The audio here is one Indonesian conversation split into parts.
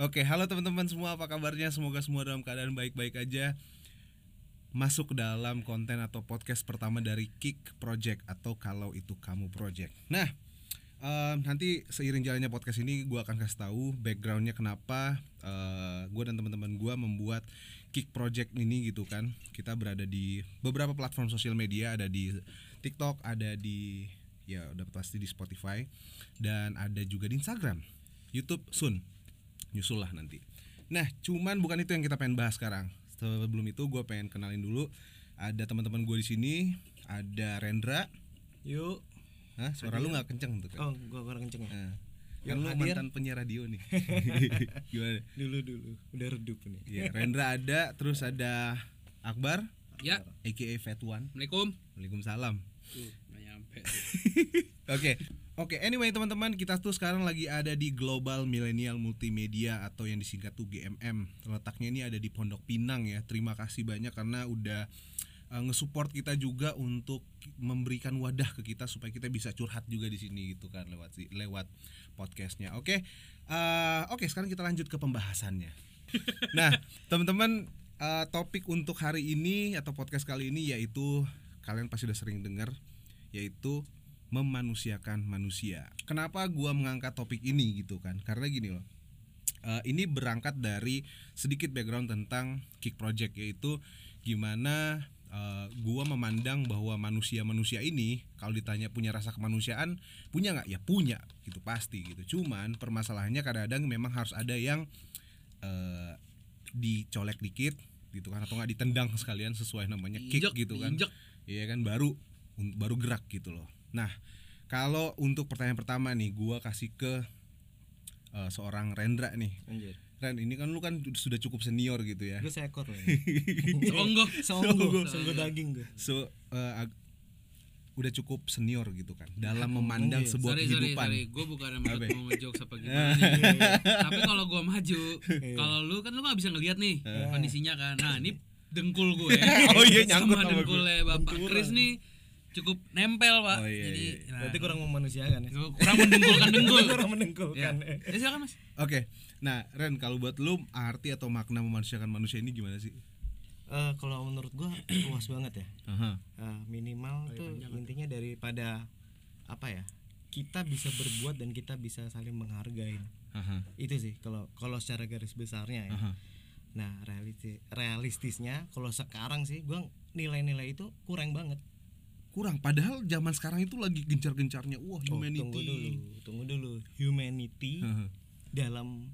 Oke, halo teman-teman semua, apa kabarnya? Semoga semua dalam keadaan baik-baik aja. Masuk dalam konten atau podcast pertama dari Kick Project atau kalau itu kamu project. Nah, eh, nanti seiring jalannya podcast ini, gue akan kasih tahu backgroundnya kenapa eh, gue dan teman-teman gue membuat Kick Project ini gitu kan. Kita berada di beberapa platform sosial media, ada di TikTok, ada di ya udah pasti di Spotify dan ada juga di Instagram, YouTube soon nyusul lah nanti. Nah, cuman bukan itu yang kita pengen bahas sekarang. Sebelum itu gue pengen kenalin dulu ada teman-teman gue di sini, ada Rendra. Yuk. Hah, suara lu nggak kenceng tuh kan? Oh, gua kurang kenceng ya. Nah, Yang kan lu hadir. mantan penyiar radio nih. Gimana? Dulu dulu. Udah redup nih. Ya, Rendra ada, terus ada Akbar, Ya, aka Fat One. Assalamualaikum. Waalaikumsalam. Tuh, nyampe. tuh. Oke, oke. Anyway teman-teman, kita tuh sekarang lagi ada di Global Millennial Multimedia atau yang disingkat tuh GMM. Letaknya ini ada di Pondok Pinang ya. Terima kasih banyak karena udah uh, nge-support kita juga untuk memberikan wadah ke kita supaya kita bisa curhat juga di sini gitu kan lewat lewat podcastnya. Oke, Uh, oke. Sekarang kita lanjut ke pembahasannya. Nah, teman-teman, uh, topik untuk hari ini atau podcast kali ini yaitu kalian pasti udah sering dengar yaitu memanusiakan manusia. Kenapa gua mengangkat topik ini gitu kan? Karena gini loh. eh, ini berangkat dari sedikit background tentang Kick Project yaitu gimana eh, gua memandang bahwa manusia-manusia ini kalau ditanya punya rasa kemanusiaan punya nggak ya punya gitu pasti gitu cuman permasalahannya kadang-kadang memang harus ada yang eh, dicolek dikit gitu kan atau nggak ditendang sekalian sesuai namanya kick Diinjek, gitu kan. Iya kan baru baru gerak gitu loh. Nah, kalau untuk pertanyaan pertama nih gua kasih ke eh, seorang Rendra nih. Anjir. Ren, ini kan lu kan sudah cukup senior gitu ya. Gue seekor loh. Songgo. Songgo, songgo daging gue. So ag- udah cukup senior gitu kan dalam memandang Iya. sebuah Sorry, sorry, kehidupan. sorry. Gue bukan mau ngejok apa gimana. Tapi kalau gue maju, kalau lu kan lu nggak bisa ngelihat nih kondisinya kan. Nah, ini dengkul gue. Oh iya, nyangkut sama sama gue. dengkulnya Bapak Kris nih cukup nempel, Pak. Oh, iya, Jadi, iya. nah, Berarti kurang memanusiakan ya. kurang mendengkulkan dengkul. kurang Ya. menengkulkan. eh. Ya, silakan, Mas. Oke. Nah, Ren kalau buat lu arti atau makna memanusiakan manusia ini gimana sih? Eh, kalau menurut gua luas banget ya. Aha. Eh, minimal tuh intinya daripada apa ya? Kita bisa berbuat dan kita bisa saling menghargai. Aha. Itu sih kalau kalau secara garis besarnya ya. Aha. Nah, realisti, realistisnya kalau sekarang sih gua nilai-nilai itu kurang banget. Kurang padahal zaman sekarang itu lagi gencar-gencarnya wah Oh, humanity. tunggu dulu, tunggu dulu. Humanity dalam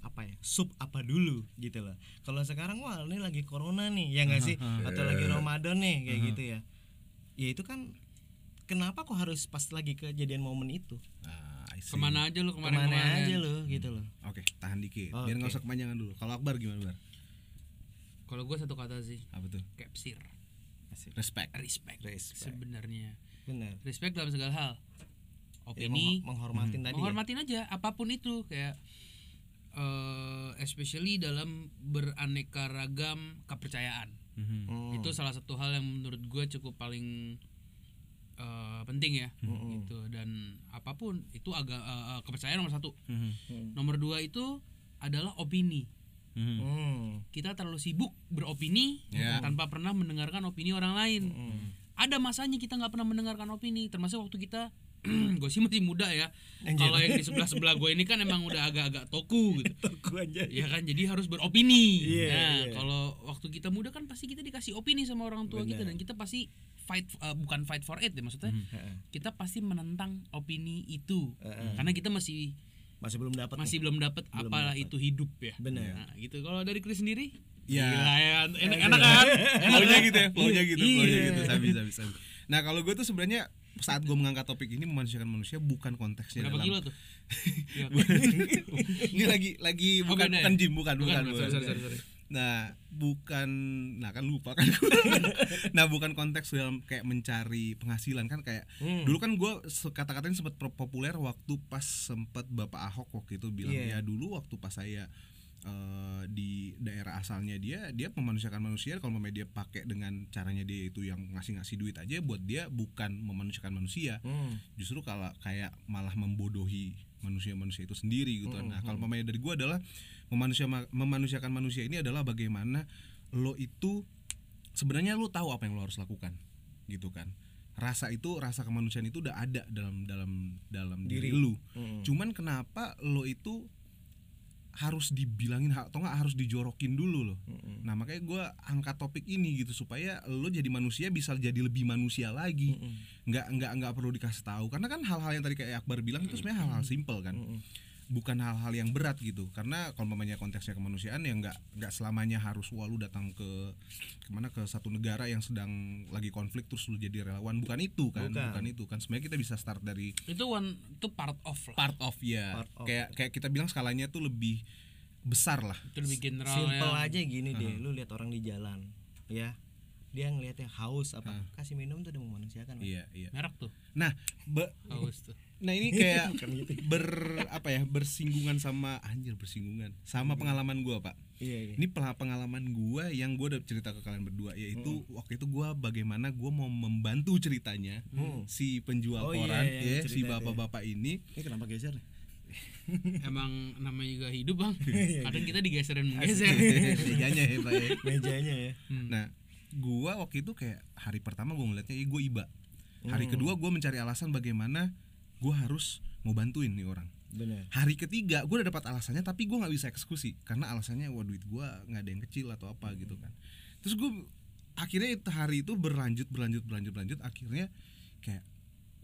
apa ya? Sub apa dulu gitu loh. Kalau sekarang wah ini lagi corona nih, ya nggak sih? Atau lagi Ramadan nih kayak gitu ya. Ya itu kan kenapa kok harus pas lagi kejadian momen itu? Ah, see. Ke mana aja lu Ke mana kemarin-kemarin? aja lo gitu loh. Oke, tahan dikit. Oke. Biar nggak usah kepanjangan dulu. Kalau Akbar gimana, Bar? Kalau gue satu kata sih, Apa tuh? capsir. Asik. Respect. Respect. Respect. Sebenarnya. Benar. Respect dalam segala hal. Ya, Opini, meng- menghormatin tadi ya. menghormatin aja apa pun itu kayak eh especially dalam beraneka ragam kepercayaan. Hmm. itu salah satu hal yang menurut gue cukup paling eh, penting ya Hmm. gitu dan apa pun itu agak eh, kepercayaan nomor satu Mhm. Hmm. nomor dua itu adalah opini Mhm. Hmm. kita terlalu sibuk beropini Ya. tanpa pernah mendengarkan opini orang lain Hmm. ada masanya kita nggak pernah mendengarkan opini termasuk waktu kita gue sih masih muda ya kalau yang di sebelah sebelah gue ini kan emang udah agak-agak toku gitu Tunggu aja. ya kan jadi harus beropini Iya, nah iya. kalau waktu kita muda kan pasti kita dikasih opini sama orang tua kita dan kita pasti fight uh, bukan fight for it ya maksudnya Heeh. kita pasti menentang opini itu Heeh. karena kita masih Masih belum dapat. nih. masih belum dapat apalah dapet. itu hidup ya Benar. nah gitu kalau dari Chris sendiri Ya. Gila ya enak, enak kan Flownya gitu ya, flownya gitu, flownya Iya. gitu, sabi, sabi, sabi. Nah kalau gue tuh sebenarnya saat gue mengangkat topik ini memanusiakan manusia bukan konteksnya berapa dalam kilo tuh Iya. ini lagi lagi Oh, bukan ya? bukan gym bukan bukan, Bukan, bukan. sorry, sorry, sorry, sorry. Nah bukan nah kan lupa kan nah bukan konteks dalam kayak mencari penghasilan kan kayak Hmm. dulu kan gue kata-katanya sempat populer waktu pas sempat bapak Ahok waktu itu bilang Iya. ya dulu waktu pas saya eh, di daerah asalnya dia dia memanusiakan manusia kalau memang dia pakai dengan caranya dia itu yang ngasih-ngasih duit aja buat dia bukan memanusiakan manusia Hmm. justru kalau kayak malah membodohi manusia-manusia itu sendiri gitu. Nah, kalau pemain dari gua adalah Memanusia memanusiakan manusia ini adalah bagaimana lo itu sebenarnya lo tahu apa yang lo harus lakukan gitu kan rasa itu rasa kemanusiaan itu udah ada dalam dalam dalam diri, Diri. lu Mm. cuman kenapa lo itu harus dibilangin atau nggak harus dijorokin dulu loh Mm-mm. nah makanya gue angkat topik ini gitu supaya lo jadi manusia bisa jadi lebih manusia lagi Mm-mm. nggak nggak nggak perlu dikasih tahu karena kan hal-hal yang tadi kayak Akbar bilang itu sebenarnya hal-hal simpel kan Mm-mm. Bukan hal-hal yang berat gitu. Karena kalau mamanya konteksnya kemanusiaan ya nggak nggak selamanya harus wah lu datang ke ke mana ke satu negara yang sedang lagi konflik terus lu jadi relawan. Bukan itu kan Bukan. bukan, itu kan. Sebenarnya kita bisa start dari itu one itu part of lah. Part of ya. Part of. kayak kayak kita bilang skalanya tuh lebih besar lah. Itu lebih general Simple ya. aja gini deh, lu lihat orang di jalan, ya. Dia ngelihatnya haus apa kasih minum tuh udah memanusiakan. Iya iya. Merek tuh. Nah be- haus tuh nah ini kayak gitu. ber apa ya bersinggungan sama anjir bersinggungan sama pengalaman gua pak Iya, iya. Ini pengalaman gua yang gua udah cerita ke kalian berdua yaitu waktu itu gua bagaimana gua mau membantu ceritanya si penjual Oh, iya, koran iya, ya cerita si itu ya. bapak-bapak ini Ini kenapa geser? emang namanya juga hidup bang Iya, kadang kita digeserin menggeser mejanya ya Pak ya. Mejanya ya. Nah, gua waktu itu kayak hari pertama gua ngeliatnya eh, gua iba. Hari Hmm. kedua gua mencari alasan bagaimana gua harus mau bantuin nih orang. Benar. Hari ketiga gua udah dapat alasannya tapi gua nggak bisa eksekusi karena alasannya wah duit gua nggak ada yang kecil atau apa gitu kan. Terus gua akhirnya hari itu berlanjut berlanjut berlanjut berlanjut akhirnya kayak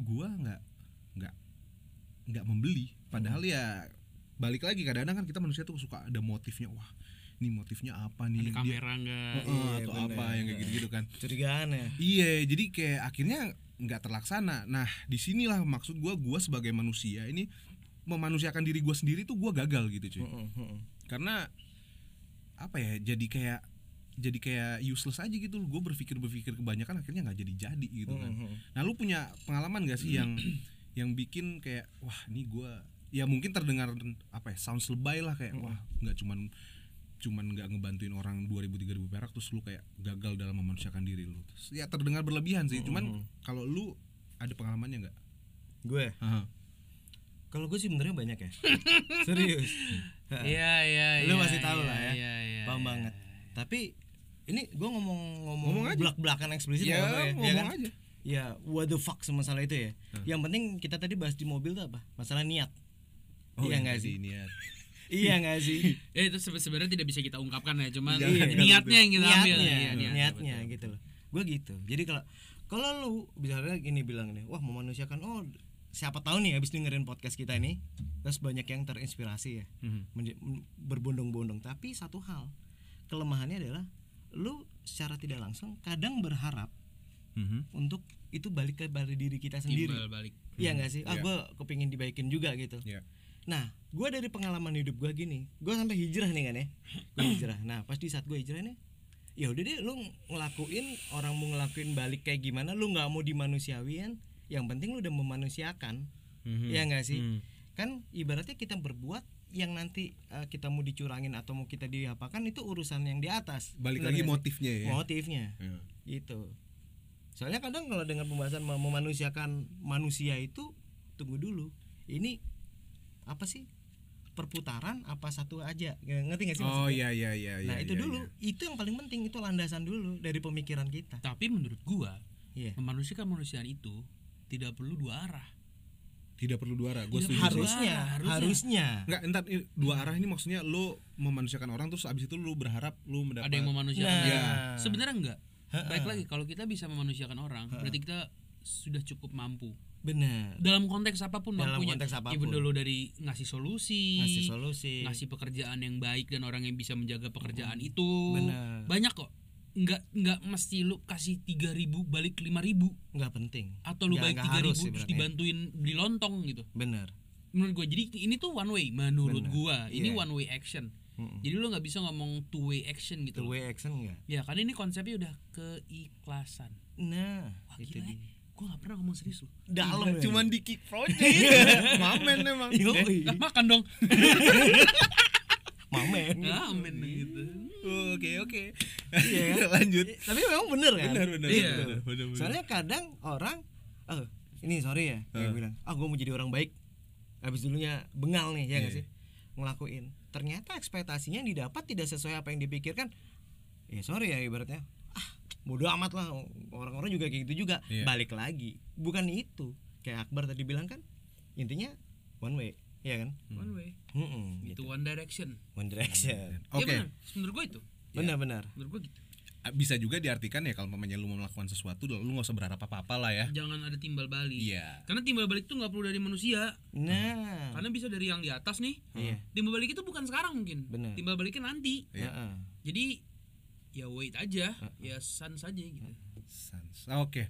gua nggak nggak nggak membeli padahal ya balik lagi kadang-kadang kan kita manusia tuh suka ada motifnya wah ini motifnya apa nih ada Dia- kamera enggak Heeh, Iya, atau bener. apa yang kayak gitu-gitu kan Curigaan ya. iya jadi kayak akhirnya nggak terlaksana nah di sinilah maksud gua gua sebagai manusia ini memanusiakan diri gua sendiri tuh gua gagal gitu cuy Heeh, heeh. karena apa ya jadi kayak jadi kayak useless aja gitu gue berpikir berpikir kebanyakan akhirnya nggak jadi jadi gitu kan Heeh, heeh. nah lu punya pengalaman gak sih yang yang bikin kayak wah ini gua ya mungkin terdengar apa ya sounds lebay lah kayak wah nggak cuman cuman nggak ngebantuin orang 2000 3000 perak terus lu kayak gagal dalam memanusiakan diri lu Terus, ya terdengar berlebihan sih cuman kalau lu ada pengalamannya nggak Gue. Aha. Kalau gue sih sebenarnya banyak ya. Serius. iya iya Lu iya, masih tahu iya, lah ya. iya, iya, Paham iya. banget. Tapi ini gue ngomong ngomong, Ngomong belak-belakan eksplisit ya nggak apa-apa ngomong kan? aja Ya, what the fuck sama masalah itu ya. Yang penting kita tadi bahas di mobil tuh apa? Masalah niat. iya yang nggak sih? niat. iya nggak sih? ya itu sebe- sebenarnya tidak bisa kita ungkapkan ya cuman Iya, niatnya yang kita ambil niatnya, Iya, niatnya, niatnya betul. gitu loh. Gue gitu. Jadi kalau kalau lu misalnya gini bilang nih, wah memanusiakan oh siapa tahu nih habis dengerin podcast kita ini terus banyak yang terinspirasi ya Mhm. menje- m- berbondong-bondong tapi satu hal kelemahannya adalah lu secara tidak langsung kadang berharap Mhm. untuk itu balik ke balik diri kita sendiri timbal balik Iya nggak sih? Ah Iya. gue kepingin dibaikin juga gitu. Iya. Nah, gue dari pengalaman hidup gue gini, gue sampai hijrah nih kan ya, gue hijrah. Nah, pas di saat gue hijrah nih, ya udah deh, lu ngelakuin orang mau ngelakuin balik kayak gimana, lu nggak mau dimanusiawiin, yang penting lu udah memanusiakan, Mhm. ya nggak sih? Mhm. Kan ibaratnya kita berbuat yang nanti eh, kita mau dicurangin atau mau kita diapakan itu urusan yang di atas. balik Bener lagi sih? motifnya ya Motifnya Iya. gitu soalnya kadang kalau dengan pembahasan mem- memanusiakan manusia itu tunggu dulu ini apa sih? Perputaran apa satu aja? Ngerti gak sih oh maksudnya? iya iya iya nah iya, itu iya, dulu. iya. itu yang paling penting itu landasan dulu dari pemikiran kita. Tapi menurut gua iya. memanusiakan manusiaan itu tidak perlu dua arah. Tidak perlu dua arah gue Tidak setuju. harusnya harusnya. harusnya. Enggak, entar ini dua arah ini maksudnya lo memanusiakan orang terus abis itu lo berharap lo mendapat ada yang memanusiakan Nah. dia. sebenarnya enggak. Baik lagi kalau kita bisa memanusiakan orang berarti kita sudah cukup mampu benar dalam konteks apa pun Dalam mampunya. konteks apa pun. even dulu dari ngasih solusi ngasih solusi. ngasih pekerjaan yang baik dan orang yang bisa menjaga pekerjaan itu Benar. banyak kok. Nggak nggak mesti lu kasih 3000 balik 5000 nggak penting. Atau lu Nggak- balik nggak 3000 harus sih terus berarti. dibantuin beli lontong gitu. Benar menurut gua jadi ini tuh one way menurut Benar. gua. Ini Iya. one way action. Mm-mm. jadi lu nggak bisa ngomong two way action gitu two way action nggak? Ya karena ini konsepnya udah keikhlasan. Nah Wah, itu gila ya. dia gua nggak pernah ngomong serius lu dalam ya. cuman di kick project mamen emang. Yoi. Lah, makan dong. Mamen. Amen gitu. Oke oke. Iya. lanjut. Tapi memang bener kan? Benar benar Iya. benar, benar, benar. soalnya kadang orang oh ini sorry ya kayak Eh. bilang ah gue mau jadi orang baik. Habis dulunya bengal nih ya nggak Iya. sih? Ngelakuin. Ternyata ekspektasinya yang didapat tidak sesuai apa yang dipikirkan. Ya sorry ya ibaratnya bodoh amat lah orang-orang juga kayak gitu juga. Iya. balik lagi. Bukan itu. Kayak Akbar tadi bilang kan intinya one way ya kan? One way. Mm-mm, itu gitu. one direction. One direction. Oke. ya benar. Menurut gue itu. Benar-benar menurut gue gitu. Bisa juga diartikan ya kalau mamanya lu mau melakukan sesuatu lu nggak usah berharap apa-apa lah ya. jangan ada timbal balik. Iya. karena timbal balik itu nggak perlu dari manusia. Nah. Karena bisa dari yang di atas nih. Iya. Timbal balik itu bukan sekarang mungkin. Benar. timbal baliknya nanti. Iya. Heeh. jadi ya wait aja ya sans saja gitu. Sans. Oke.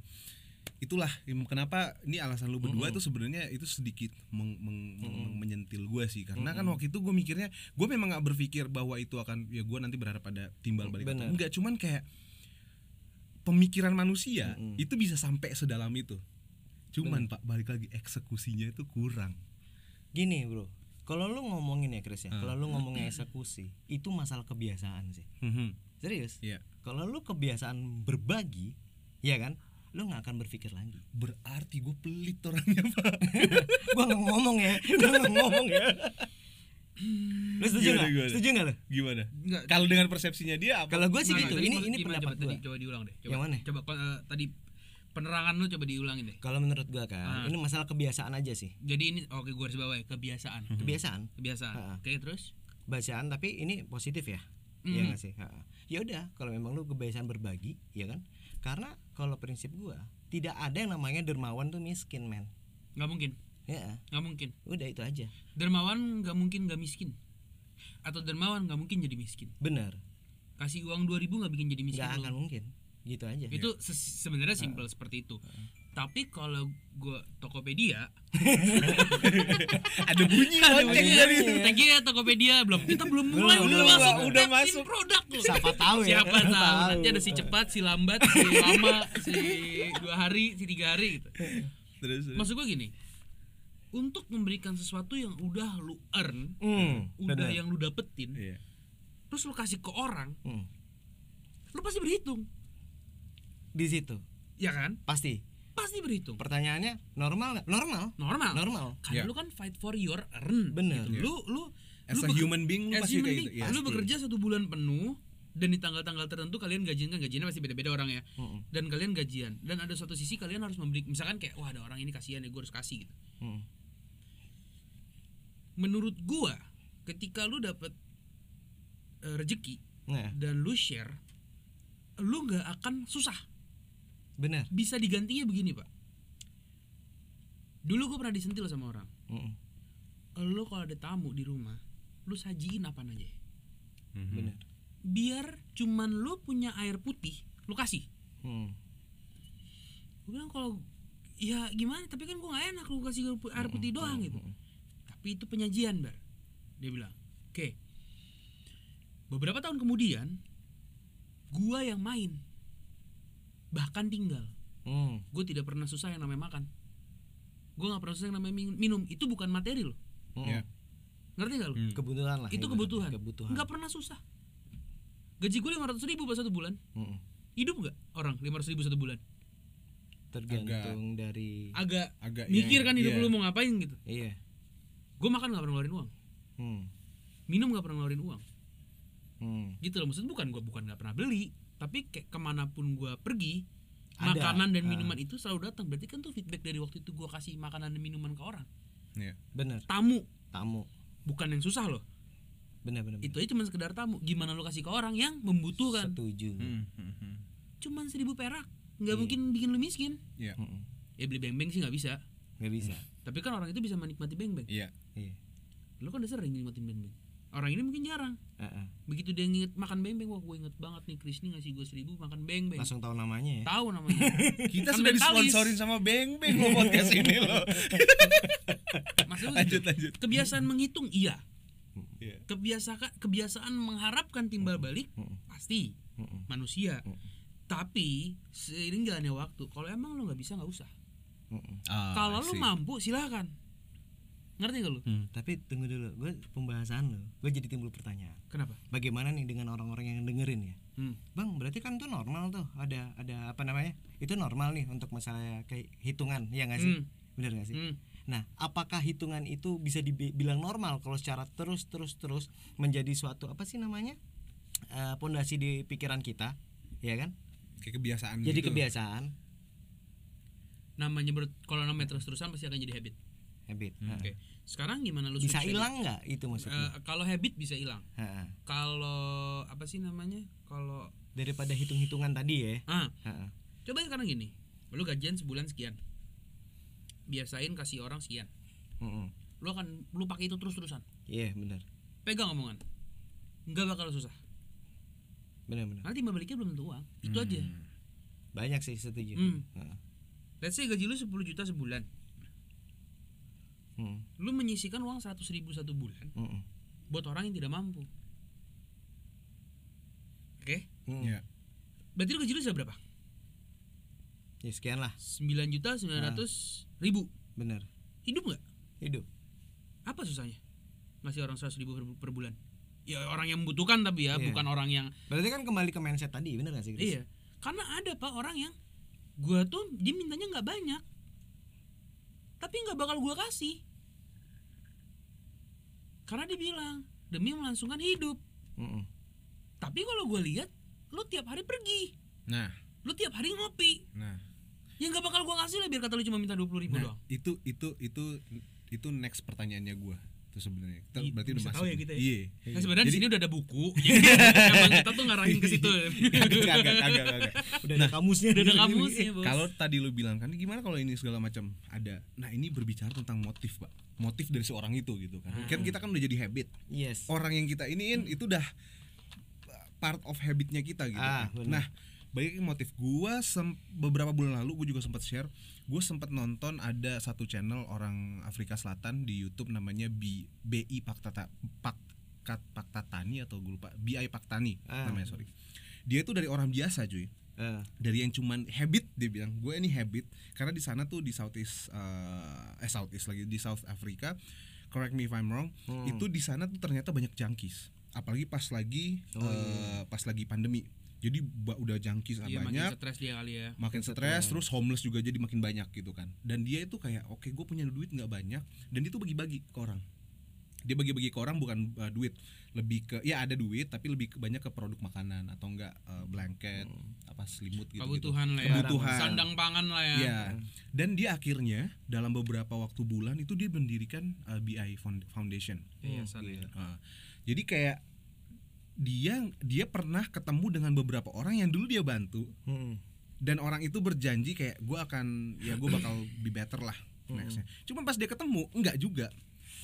Itulah yang kenapa ini alasan lu berdua itu sebenarnya itu sedikit meng- meng- meng- menyentil gue sih. Karena kan waktu itu gue mikirnya gue memang nggak berpikir bahwa itu akan ya gue nanti berharap ada timbal balik atau Bener. enggak. Cuman kayak pemikiran manusia itu bisa sampai sedalam itu. Cuman pak balik lagi eksekusinya itu kurang. Gini bro. Kalau lu ngomongin ya Chris ya Hmm. kalau lu ngomongin eksekusi itu masalah kebiasaan sih. Mhm. Serius? Iya. kalau lu kebiasaan berbagi ya kan? Lu nggak akan berpikir lagi. Berarti gue pelit orangnya pak. Gua nggak ngomong ya. Gua nggak ngomong ya. Lu setuju Gimana, nggak? gimana? setuju nggak lu? Gimana? Kalau dengan persepsinya dia apa? Kalau gua sih Gimana? gitu. ini ini pendapat coba, tadi coba diulang deh coba. Yang mana? coba eh, tadi penerangan lu coba diulangin deh. Kalau menurut gua kan Ah. ini masalah kebiasaan aja sih. Jadi ini oke gue harus bawa ya kebiasaan. Kebiasaan. Kebiasaan. Ah. oke terus? Bacaan tapi ini positif ya. Iya nggak sih? Ha. Ya udah kalau memang lu kebiasaan berbagi ya kan? Karena kalau prinsip gua tidak ada yang namanya dermawan tuh miskin men. Nggak mungkin. Ya. Nggak mungkin. Udah itu aja. Dermawan nggak mungkin nggak miskin. Atau dermawan nggak mungkin jadi miskin. Benar kasih uang 2000 nggak bikin jadi miskin nggak akan mungkin. Gitu aja. Itu se- sebenarnya simpel seperti itu tapi kalau gue Tokopedia. Ada bunyi lonceng dari thank you ya Tokopedia. Belum kita belum mulai Belum, udah masuk. udah in masuk. produk loh Siapa tahu ya. siapa tahu. Tahu. nanti ada si cepat si lambat si lama si dua hari si tiga hari gitu. Terus terus. maksud gue gini. Untuk memberikan sesuatu yang udah lu earn hmm, udah yang lu dapetin Iya. terus lu kasih ke orang Hmm, lu pasti berhitung. Di situ. Ya kan? Pasti pasti berhitung pertanyaannya normal nggak? Normal. Normal. Normal. Karena Ya. lu kan fight for your earn Bener. gitu. lu lu As lu a human being, lu as pasti human kayak being, gitu, ya. lu bekerja satu bulan penuh dan di tanggal-tanggal tertentu kalian gajian kan gajiannya pasti beda-beda orang ya. Mm-mm. dan kalian gajian. Dan ada suatu sisi kalian harus memberi misalkan kayak wah ada orang ini kasihan ya gue harus kasih gitu. Hmm, menurut gua ketika lu dapet eh, rezeki nah. dan lu share lu nggak akan susah benar. Bisa digantinya begini pak. Dulu gue pernah disentil sama orang. Mm-mm, lu kalau ada tamu di rumah lu sajiin apa aja? Mhm. benar. Biar cuman lu punya air putih lu kasih. Hmm, gue bilang kalau ya gimana? Tapi kan gue gak enak lu kasih air putih doang gitu. Tapi itu penyajian bar dia bilang oke beberapa tahun kemudian gua yang main bahkan tinggal. Hmm, gue tidak pernah susah yang namanya makan. Gue nggak pernah susah yang namanya min- minum. Itu bukan materi loh. Hmm. Iya. ngerti gak lo? Hmm. kebutuhan lah itu kebutuhan. Kebutuhan. Nggak pernah susah. Gaji gue lima ratus ribu pas satu bulan. Mm-mm. hidup nggak orang lima ratus ribu satu bulan? Tergantung dari agak. Agak mikir ya, kan hidup iya. lu mau ngapain gitu. Iya. Gue makan nggak pernah ngeluarin uang. Hmm, minum nggak pernah ngeluarin uang. Hmm. gitu loh maksudnya bukan gue bukan nggak pernah beli tapi kayak ke mana pun gue pergi Ada. makanan dan Ah. minuman itu selalu datang. Berarti kan tuh feedback dari waktu itu gue kasih makanan dan minuman ke orang. Iya. benar tamu. Tamu. Bukan yang susah loh. Benar benar itu aja cuma sekedar tamu. Gimana lo kasih ke orang yang membutuhkan? Setuju. Hmm, hmm, hmm. cuman seribu perak. Nggak Iya. mungkin bikin lu miskin. Iya. Mm-mm. ya beli beng beng sih nggak bisa. Nggak bisa. Tapi kan orang itu bisa menikmati beng beng Iya. iya. Lo kan udah sering nikmatin beng beng orang ini mungkin jarang ah. begitu dia nginget makan beng beng wah gue inget banget nih Chris nih ngasih gue seribu makan beng beng langsung tahu namanya ya tahu namanya Kita Kan sudah disponsorin sama Beng Beng lo podcast ini loh. Maksudnya lanjut gitu. lanjut. kebiasaan menghitung iya Iya. kebiasaan kebiasaan mengharapkan timbal balik Mm-mm. pasti Mm-mm. manusia tapi seiring jalannya waktu kalau emang lo nggak bisa nggak usah Mm-mm. Ah, kalau lo mampu silakan ngerti gak lo Hmm. tapi tunggu dulu gue pembahasan lo gue jadi timbul pertanyaan kenapa bagaimana nih dengan orang-orang yang dengerin ya hmm. bang berarti kan itu normal tuh ada ada apa namanya itu normal nih untuk masalah kayak hitungan ya nggak sih Hmm. benar nggak sih Hmm. Nah, apakah hitungan itu bisa dibilang normal kalau secara terus terus terus menjadi suatu apa sih namanya Eh, pondasi di pikiran kita, ya kan? kayak kebiasaan Jadi gitu. kebiasaan, namanya ber- kalau namanya terus-terusan pasti akan jadi habit habit. oke Heeh. sekarang gimana lu Bisa hilang nggak itu maksudnya? Eh, kalau habit bisa hilang kalau apa sih namanya kalau Daripada hitung-hitungan tadi ya. ah Heeh. coba sekarang gini lu gajian sebulan sekian biasain kasih orang sekian Heeh. lu akan lu pakai itu terus-terusan Iya, benar. pegang omongan nggak bakal susah Benar-benar. nanti baliknya belum tentu uang itu aja Banyak sih setuju. Hmm. Heeh. let's say gaji lu 10 juta sebulan Hmm. lu menyisikan uang 100 ribu satu bulan Mm-mm. buat orang yang tidak mampu oke Mm. ya berarti lu gaji lu sudah berapa Ya sekian lah, 9 juta 900 ribu benar. hidup nggak Hidup. apa susahnya ngasih orang 100 ribu per, per bulan ya orang yang membutuhkan tapi ya Iya. bukan orang yang Berarti kan kembali ke mindset tadi, benar gak sih? Chris? iya karena ada pak orang yang gua tuh dia mintanya nggak banyak tapi nggak bakal gua kasih. Karena dia bilang demi melangsungkan hidup. Mm-mm. tapi kalau gua lihat lu tiap hari pergi. Nah. Lu tiap hari ngopi. Nah. Ya nggak bakal gua kasih lah biar kata lu cuma minta 20 ribu Nah, doang. itu itu itu itu next pertanyaannya gua itu sebenarnya. Kita Ih, berarti udah masuk. tahu ya kita ya? Iya. Nah, sebenarnya di sini udah ada buku jadi emang kita tuh ngarahin ke situ Kagak, kagak, kagak, kagak. Udah ada kamusnya. udah ada sini. kamusnya bos Kalau tadi lu bilang kan gimana kalau ini segala macam ada. Nah, ini berbicara tentang motif, Pak. Motif dari seorang itu gitu kan. Kan kita kan udah jadi habit. Yes. Orang yang kita iniin itu udah part of habitnya kita gitu. Ah, kan. benar. Nah, balik ke motif gua sem- beberapa bulan lalu gue juga sempat share gue sempat nonton ada satu channel orang Afrika Selatan di YouTube namanya B, BI Paktata Paktat Paktatani atau gue lupa BI Paktani Ah. namanya sorry. Dia itu dari orang biasa cuy. Eh, dari yang cuman habit dia bilang gue ini habit karena di sana tuh di Southeast eh, eh Southeast lagi di South Africa correct me if I'm wrong Hmm. itu di sana tuh ternyata banyak junkies. Apalagi pas lagi Oh, eh, pas lagi pandemi jadi udah junkies iya makin banyak. stres dia kali ya. Makin stres terus homeless juga jadi makin banyak gitu kan. Dan dia itu kayak oke gue punya duit nggak banyak dan dia tuh bagi-bagi ke orang. Dia bagi-bagi ke orang bukan uh, duit. Lebih ke ya ada duit tapi lebih ke, banyak ke produk makanan atau enggak uh, blanket apa selimut gitu kebutuhan lah ya. Kebutuhan. sandang pangan lah ya. Ya, dan dia akhirnya dalam beberapa waktu bulan itu dia mendirikan uh, BI Found- Foundation. Iya, Hmm, gila. Uh, jadi kayak dia dia pernah ketemu dengan beberapa orang yang dulu dia bantu Hmm. dan orang itu berjanji kayak gue akan ya gue bakal be better lah nextnya. Cuman pas dia ketemu enggak juga.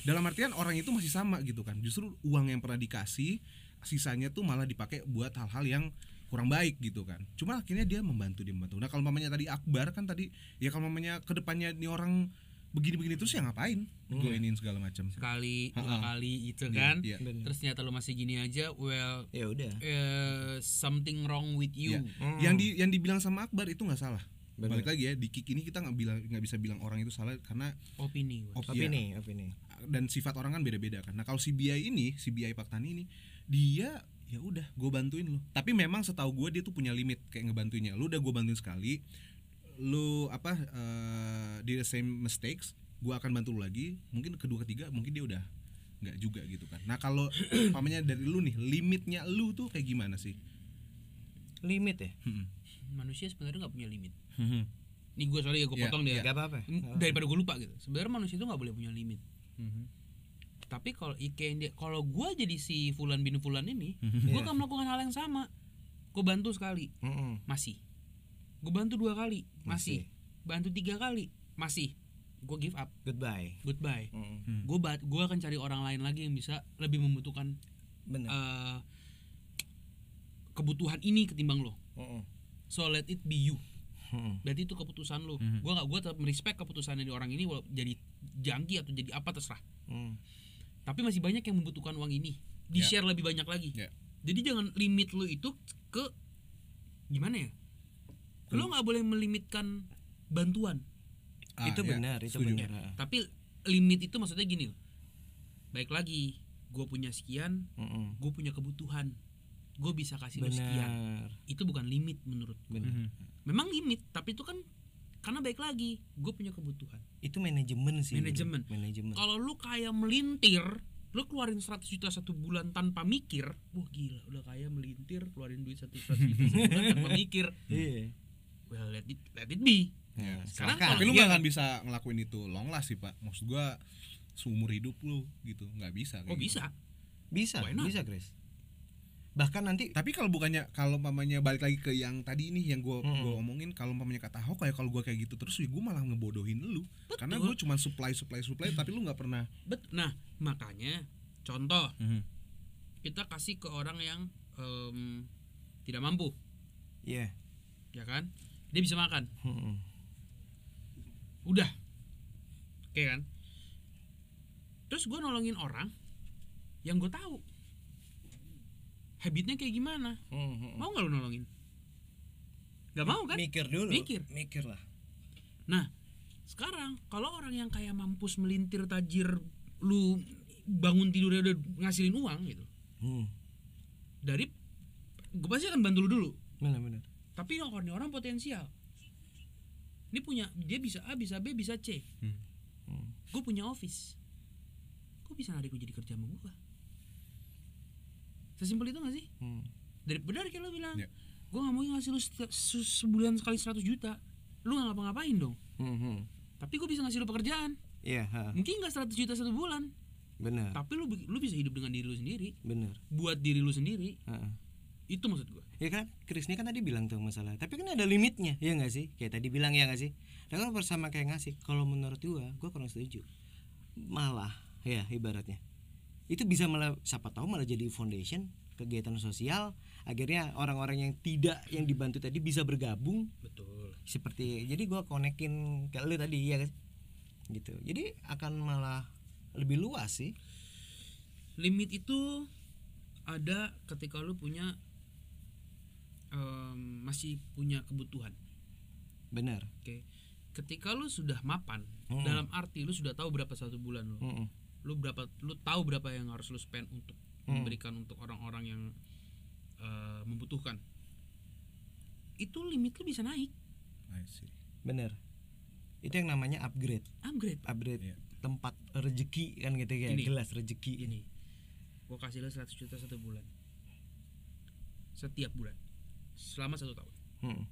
Dalam artian orang itu masih sama gitu kan. Justru uang yang pernah dikasih sisanya tuh malah dipakai buat hal-hal yang kurang baik gitu kan. Cuma akhirnya dia membantu dia membantu. Nah kalau mamanya tadi Akbar kan tadi ya kalau mamanya ke depannya nih orang begini-begini terus ya ngapain? Gue iniin segala macam. sekali dua Ha-ha. kali itu Iya, kan iya. Bener. terus ternyata lu masih gini aja well Ya udah. eh, something wrong with you Iya. Hmm. Yang di yang dibilang sama Akbar itu nggak salah. Bener. Balik lagi ya di kick ini kita nggak bilang nggak bisa bilang orang itu salah karena opini op- iya, Opini, opini. dan sifat orang kan beda-beda kan. Nah kalau si BI ini, si BI Paktani ini, dia ya udah gue bantuin lo. Tapi memang setahu gue dia tuh punya limit kayak ngebantuinnya. Lu udah gue bantuin sekali, lu apa eh di the same mistakes, gue akan bantu lu lagi. Mungkin kedua ketiga mungkin dia udah nggak juga gitu kan. Nah kalau pamannya dari lu nih, limitnya lu tuh kayak gimana sih? Limit ya? Hmm. manusia sebenarnya nggak punya limit Hmm. nih gue sorry ya gue potong deh ya. Gak apa-apa. Daripada gue lupa gitu sebenarnya manusia itu nggak boleh punya limit tapi kalau Ike kalau gue jadi si Fulan bin Fulan ini gue Iya. akan melakukan hal yang sama gue bantu sekali Mm-mm. masih gue bantu dua kali masih, Masih. bantu tiga kali masih gue give up Goodbye. goodbye Mm-mm. gue gue akan cari orang lain lagi yang bisa lebih membutuhkan Bener. eh, kebutuhan ini ketimbang lo Mm-mm. so let it be you Mm-mm. berarti itu keputusan lo Mhm. gue nggak gue tetap merespek keputusan dari orang ini walau jadi jangki atau jadi apa terserah Mm. tapi masih banyak yang membutuhkan uang ini di Ya. share lebih banyak lagi Ya. jadi jangan limit lo itu ke gimana ya lo nggak boleh melimitkan bantuan Ah, itu ya, benar, itu setuju. benar. Ah. tapi limit itu maksudnya gini loh baik lagi gue punya sekian Mm-mm. gue punya kebutuhan gue bisa kasih lo sekian itu bukan limit menurut gue Benar. Mhm. memang limit tapi itu kan karena baik lagi gue punya kebutuhan itu manajemen sih Manajemen. manajemen kalau lu kayak melintir lu keluarin 100 juta satu bulan tanpa mikir wah gila udah kayak melintir keluarin duit satu 100 juta sebulan tanpa mikir iya well let it let it be. Ya, Sekarang kalau tapi lu nggak akan bisa ngelakuin itu long last sih pak. Maksud gua seumur hidup lu gitu nggak bisa oh gitu. bisa. Bisa bisa Chris. Bahkan nanti tapi kalau bukannya kalau mamanya balik lagi ke yang tadi ini yang gua Mm-mm. gua omongin kalau mamanya kata Ahok kayak kalau gua kayak gitu terus ya gua malah ngebodohin lu. Karena Betul. gua cuma supply supply supply tapi lu nggak pernah bet nah makanya contoh kita kasih ke orang yang em, tidak mampu. Iya. Ya kan dia bisa makan. Mm-mm. udah. Oke kan? Terus gue nolongin orang yang gue tahu. Habitnya kayak gimana? Mm-mm. mau nggak lu nolongin? Nggak mau kan? Mikir dulu. Mikir. mikir lah. Nah sekarang kalau orang yang kayak mampus melintir tajir lu bangun tidurnya udah ngasilin uang gitu. Hmm. dari gue pasti akan bantu lu dulu. Benar benar tapi ini orang orang potensial ini punya dia bisa A bisa B bisa C Hmm. Hmm. gue punya office gue bisa narik lu jadi kerja sama gue sesimpel itu gak sih Hmm. dari benar kayak lo bilang Ya. gue gak mau ngasih lu setiap- se- sebulan sekali 100 juta lu gak ngapa-ngapain dong Hmm, hmm. tapi gue bisa ngasih lu pekerjaan iya ha. mungkin gak 100 juta satu bulan benar tapi lu lu bisa hidup dengan diri lu sendiri benar buat diri lu sendiri Ha. Itu maksud gue Ya kan, ini kan tadi bilang tuh masalah. Tapi kan ada limitnya, ya nggak sih? Kayak tadi bilang ya nggak sih? Dan kan bersama kayak ngasih. Kalau menurut gua, gua kurang setuju. Malah, ya ibaratnya, itu bisa malah siapa tahu malah jadi foundation kegiatan sosial. Akhirnya orang-orang yang tidak yang dibantu tadi bisa bergabung betul seperti. Jadi gua konekin ke lu tadi ya kan? Gitu. Jadi akan malah lebih luas sih. limit itu ada ketika lu punya em, masih punya kebutuhan Benar. oke ketika lu sudah mapan Hmm. dalam arti lu sudah tahu berapa satu bulan lu Mm-mm. lu berapa lu tahu berapa yang harus lu spend untuk Hmm. memberikan untuk orang-orang yang eh, membutuhkan itu limit lu bisa naik I see. Benar. Itu yang namanya upgrade. upgrade upgrade Iya. tempat rezeki kan gitu ya Gini. gelas rezeki gini gua kasih lu 100 juta satu bulan setiap bulan selama satu tahun. Hmm.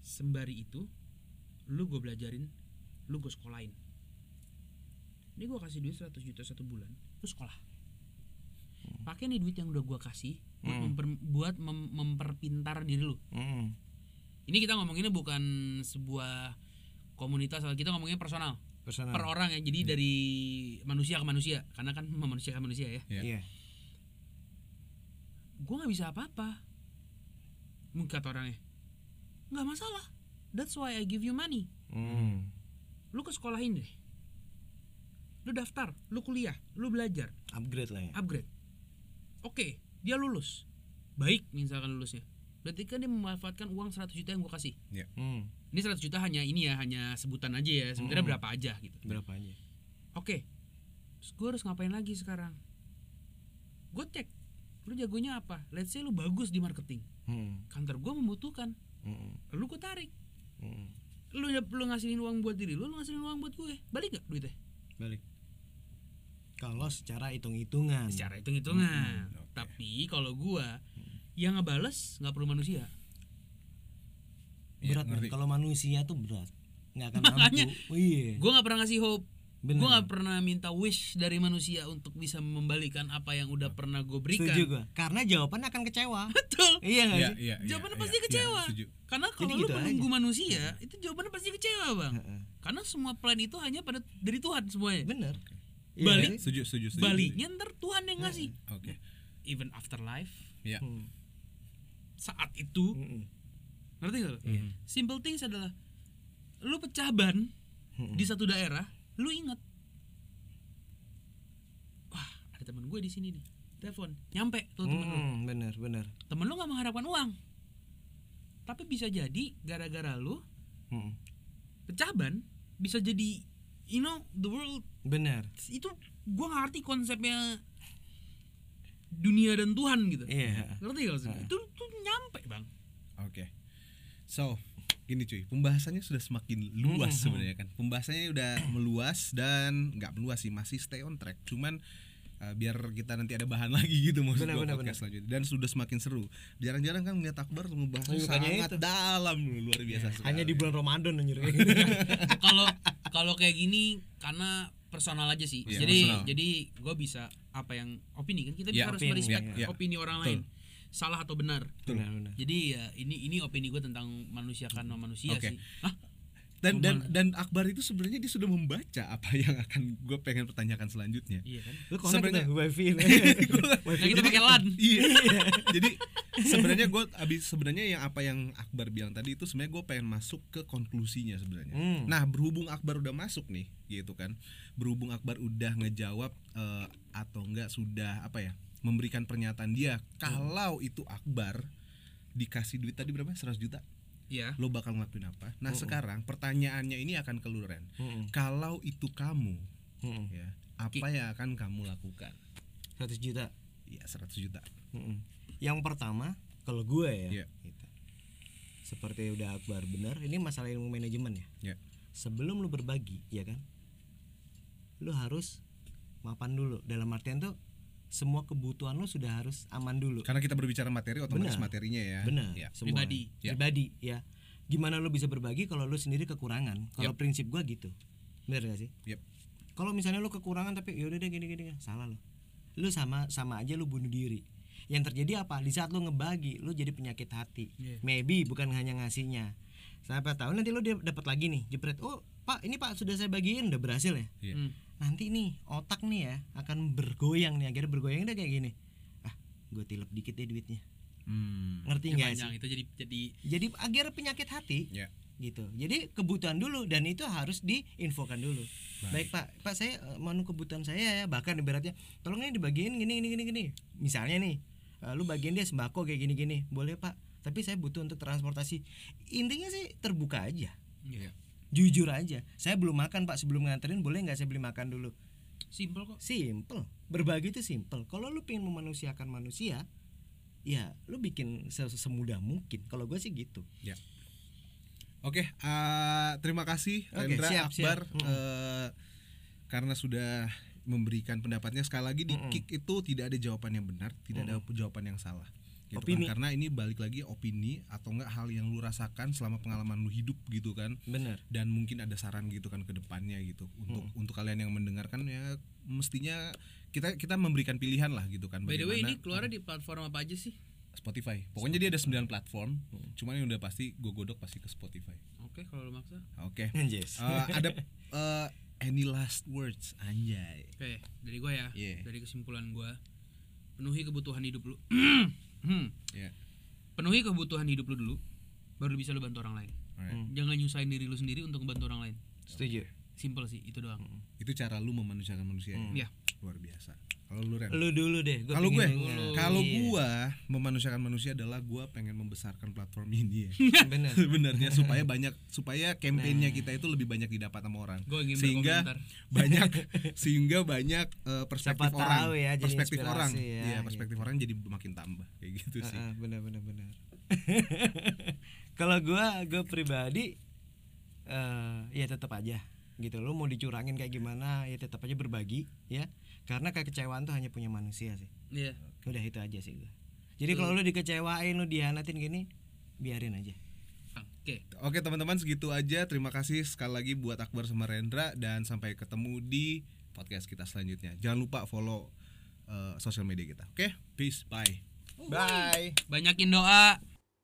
sembari itu lu gue belajarin lu gue sekolahin. Ini gue kasih duit 100 juta satu bulan lu sekolah. Pakai nih duit yang udah gue kasih buat, Hmm. memper- buat mem- memperpintar diri lu. Hmm. ini kita ngomonginnya bukan sebuah komunitas kita ngomongin personal. Personal. Per orang ya jadi dari manusia ke manusia karena kan manusia ke manusia ya. Iya. iya gue nggak bisa apa-apa. Mungkin kata orangnya nggak masalah. That's why I give you money. Hmm. lu ke sekolahin deh. Lu daftar lu kuliah lu belajar. Upgrade lah ya. Upgrade. Oke dia lulus. Baik misalkan lulusnya. Berarti kan dia memanfaatkan uang 100 juta yang gue kasih. Hmm. ini 100 juta hanya ini ya hanya sebutan aja ya. Sebenarnya Mm. berapa aja gitu. Berapa aja? Oke. Terus gue harus ngapain lagi sekarang? Gue cek lu jagonya apa? Let's say lu bagus di marketing. Hmm. kantor gue membutuhkan. Hmm. lu gue tarik. Hmm. lu lu ngasihin uang buat diri lu lu ngasihin uang buat gue. Balik gak duitnya? Balik. Kalau secara hitung-hitungan. Secara hitung hitungan Hmm, oke. tapi kalau gua yang ngebales nggak perlu manusia. Iya, berat men. kalau manusia tuh berat. Nggak akan Makanya, mampu iya. gua nggak pernah ngasih hope Bener. gua nggak pernah minta wish dari manusia untuk bisa membalikan apa yang udah pernah gue berikan setuju gua karena jawaban akan kecewa betul iya nggak Iya, sih iya, iya, jawabannya iya, pasti iya, kecewa setuju. karena kalau Jadi lu gitu menunggu aja. manusia itu jawabannya pasti kecewa bang Heeh. karena semua plan itu hanya pada dari Tuhan semuanya bener Balik. Iya, Setuju, setuju, setuju. baliknya ntar Tuhan yang ngasih Oke. even after life Iya. Hmm. saat itu ngerti gak lo? Iya. simple things adalah lu pecah ban Mm-mm. di satu daerah lu inget? Wah ada teman gue di sini nih. Telepon. Nyampe tuh temen lu. Hmm, bener bener. Temen lu nggak mengharapkan uang. Tapi bisa jadi gara-gara lu pecah ban bisa jadi you know the world. Bener. Itu gue ngerti konsepnya dunia dan Tuhan gitu. Iya. Ngerti gak maksudnya? itu tuh nyampe bang. Oke. So, gini cuy pembahasannya sudah semakin luas sebenarnya kan. Pembahasannya udah meluas dan nggak meluas sih masih stay on track. Cuman uh, biar kita nanti ada bahan lagi gitu maksud Benar, gua benar, podcast selanjutnya. Dan sudah semakin seru. Jarang-jarang kan ngeliat Akbar ngebahas Oh, sangat itu. dalam luar biasa sekali. hanya di bulan Ramadan anjir. Kalau kalau kayak gini karena personal aja sih. Iya, jadi personal. jadi gue bisa apa yang opini kan kita Iya, harus opini, merespek iya, iya. opini orang Betul. lain salah atau benar. Benar benar. Jadi ya ini ini opini gue tentang manusia karena manusia Oke. sih. Hah? dan dan dan Akbar itu sebenarnya dia sudah membaca apa yang akan gue pengen pertanyakan selanjutnya. Iya kan? Lu Sebenarnya- tuh wifi nah kita pakai LAN. Iya. Jadi sebenarnya gue abis sebenarnya yang apa yang Akbar bilang tadi itu sebenarnya gue pengen masuk ke konklusinya sebenarnya. Hmm. nah berhubung Akbar udah masuk nih gitu kan. Berhubung Akbar udah ngejawab eh, atau enggak sudah apa ya memberikan pernyataan dia kalau itu Akbar dikasih duit tadi berapa? 100 juta? Iya. Lo bakal ngelakuin apa? Nah sekarang pertanyaannya ini akan ke lu, Ren Mm-mm. kalau itu kamu ya apa yang akan kamu lakukan? 100 juta? Ya 100 juta. Yang pertama kalau gue ya Iya. gitu. seperti udah Akbar benar ini masalah ilmu manajemen ya. Ya sebelum lu berbagi ya kan? Lu harus mapan dulu. Dalam artian tuh semua kebutuhan lu sudah harus aman dulu Karena kita berbicara materi otomatis Benar. materinya ya. benar Ya. semua. Pribadi. Ya. pribadi ya gimana lu bisa berbagi kalau lu sendiri kekurangan kalau Yap. prinsip gua gitu bener gak sih Yep. kalau misalnya lu kekurangan tapi yaudah deh gini gini gini. salah lu lu sama sama aja lu bunuh diri yang terjadi apa di saat lu ngebagi lu jadi penyakit hati Iya. maybe bukan hanya ngasihnya siapa tahu nanti lu dia dapat lagi nih jepret. Oh pak ini pak sudah saya bagiin udah berhasil ya? Iya. Hmm. nanti nih otak nih ya akan bergoyang nih akhirnya bergoyang udah kayak gini. Ah gue tilep dikit deh duitnya. Hmm. ngerti Ya, nggak sih? itu jadi jadi jadi akhirnya penyakit hati Ya. gitu. Jadi kebutuhan dulu dan itu harus diinfokan dulu. Baik, pak. Pak saya eh, menu kebutuhan saya ya bahkan ibaratnya tolong ini dibagiin gini gini gini gini. Misalnya nih eh, lu bagian dia sembako kayak gini gini boleh pak tapi saya butuh untuk transportasi. Intinya sih terbuka aja. Iya. jujur aja. Saya belum makan pak. Sebelum nganterin boleh nggak saya beli makan dulu? Simple kok. Simple. Berbagi itu simple. Kalau lu pengen memanusiakan manusia ya lu bikin se- semudah mungkin. Kalau gue sih gitu. Ya. Oke, eh, terima kasih Rendra siap, Akbar. Siap. Mm. eh, karena sudah memberikan pendapatnya. Sekali lagi di kick itu tidak ada jawaban yang benar, tidak ada jawaban yang salah. Gitu kan. Opini. Karena ini balik lagi opini atau enggak hal yang lu rasakan selama pengalaman lu hidup gitu kan. bener. Dan mungkin ada saran gitu kan ke depannya gitu. Untuk untuk kalian yang mendengarkan ya mestinya kita kita memberikan pilihan lah gitu kan. By the way bagaimana- ini keluarnya di platform apa aja sih? Spotify. Pokoknya dia ada 9 platform. Cuman yang udah pasti gue godok pasti ke Spotify. Oke kalau lu maksa. Oke. Anjes. Eh, ada eh, any last words? Anjay. Oke dari gue ya. Iya. dari kesimpulan gue penuhi kebutuhan hidup lu Hmm. ya penuhi kebutuhan hidup lu dulu baru bisa lu bantu orang lain. Hmm. jangan nyusahin diri lu sendiri untuk membantu orang lain. Setuju. Simple sih itu doang. Itu cara lu memanusiakan manusia ya? ya luar biasa kalau lu Ren? Lu dulu deh gua kalau gue kalau Iya. gua memanusiakan manusia adalah gua pengen membesarkan platform ini ya. Bener. Sebenarnya supaya banyak supaya kampanyenya kita itu lebih banyak didapat sama orang. Sehingga berkomentar. banyak sehingga banyak eh, perspektif Siapa orang. tahu ya, perspektif orang. ya, Iya, perspektif orang jadi makin tambah kayak gitu sih. Ah, ah, bener bener bener. Kalau gua gua pribadi eh ya tetap aja gitu. Lu mau dicurangin kayak gimana ya tetap aja berbagi ya karena kekecewaan tuh hanya punya manusia sih. Iya. Udah itu aja sih gua. Jadi kalau lu dikecewain lu dihianatin gini biarin aja. Oke. Oke teman-teman segitu aja. Terima kasih sekali lagi buat Akbar sama Rendra dan sampai ketemu di podcast kita selanjutnya. Jangan lupa follow eh, sosial media kita. Oke? Peace. Bye. Bye. Banyakin doa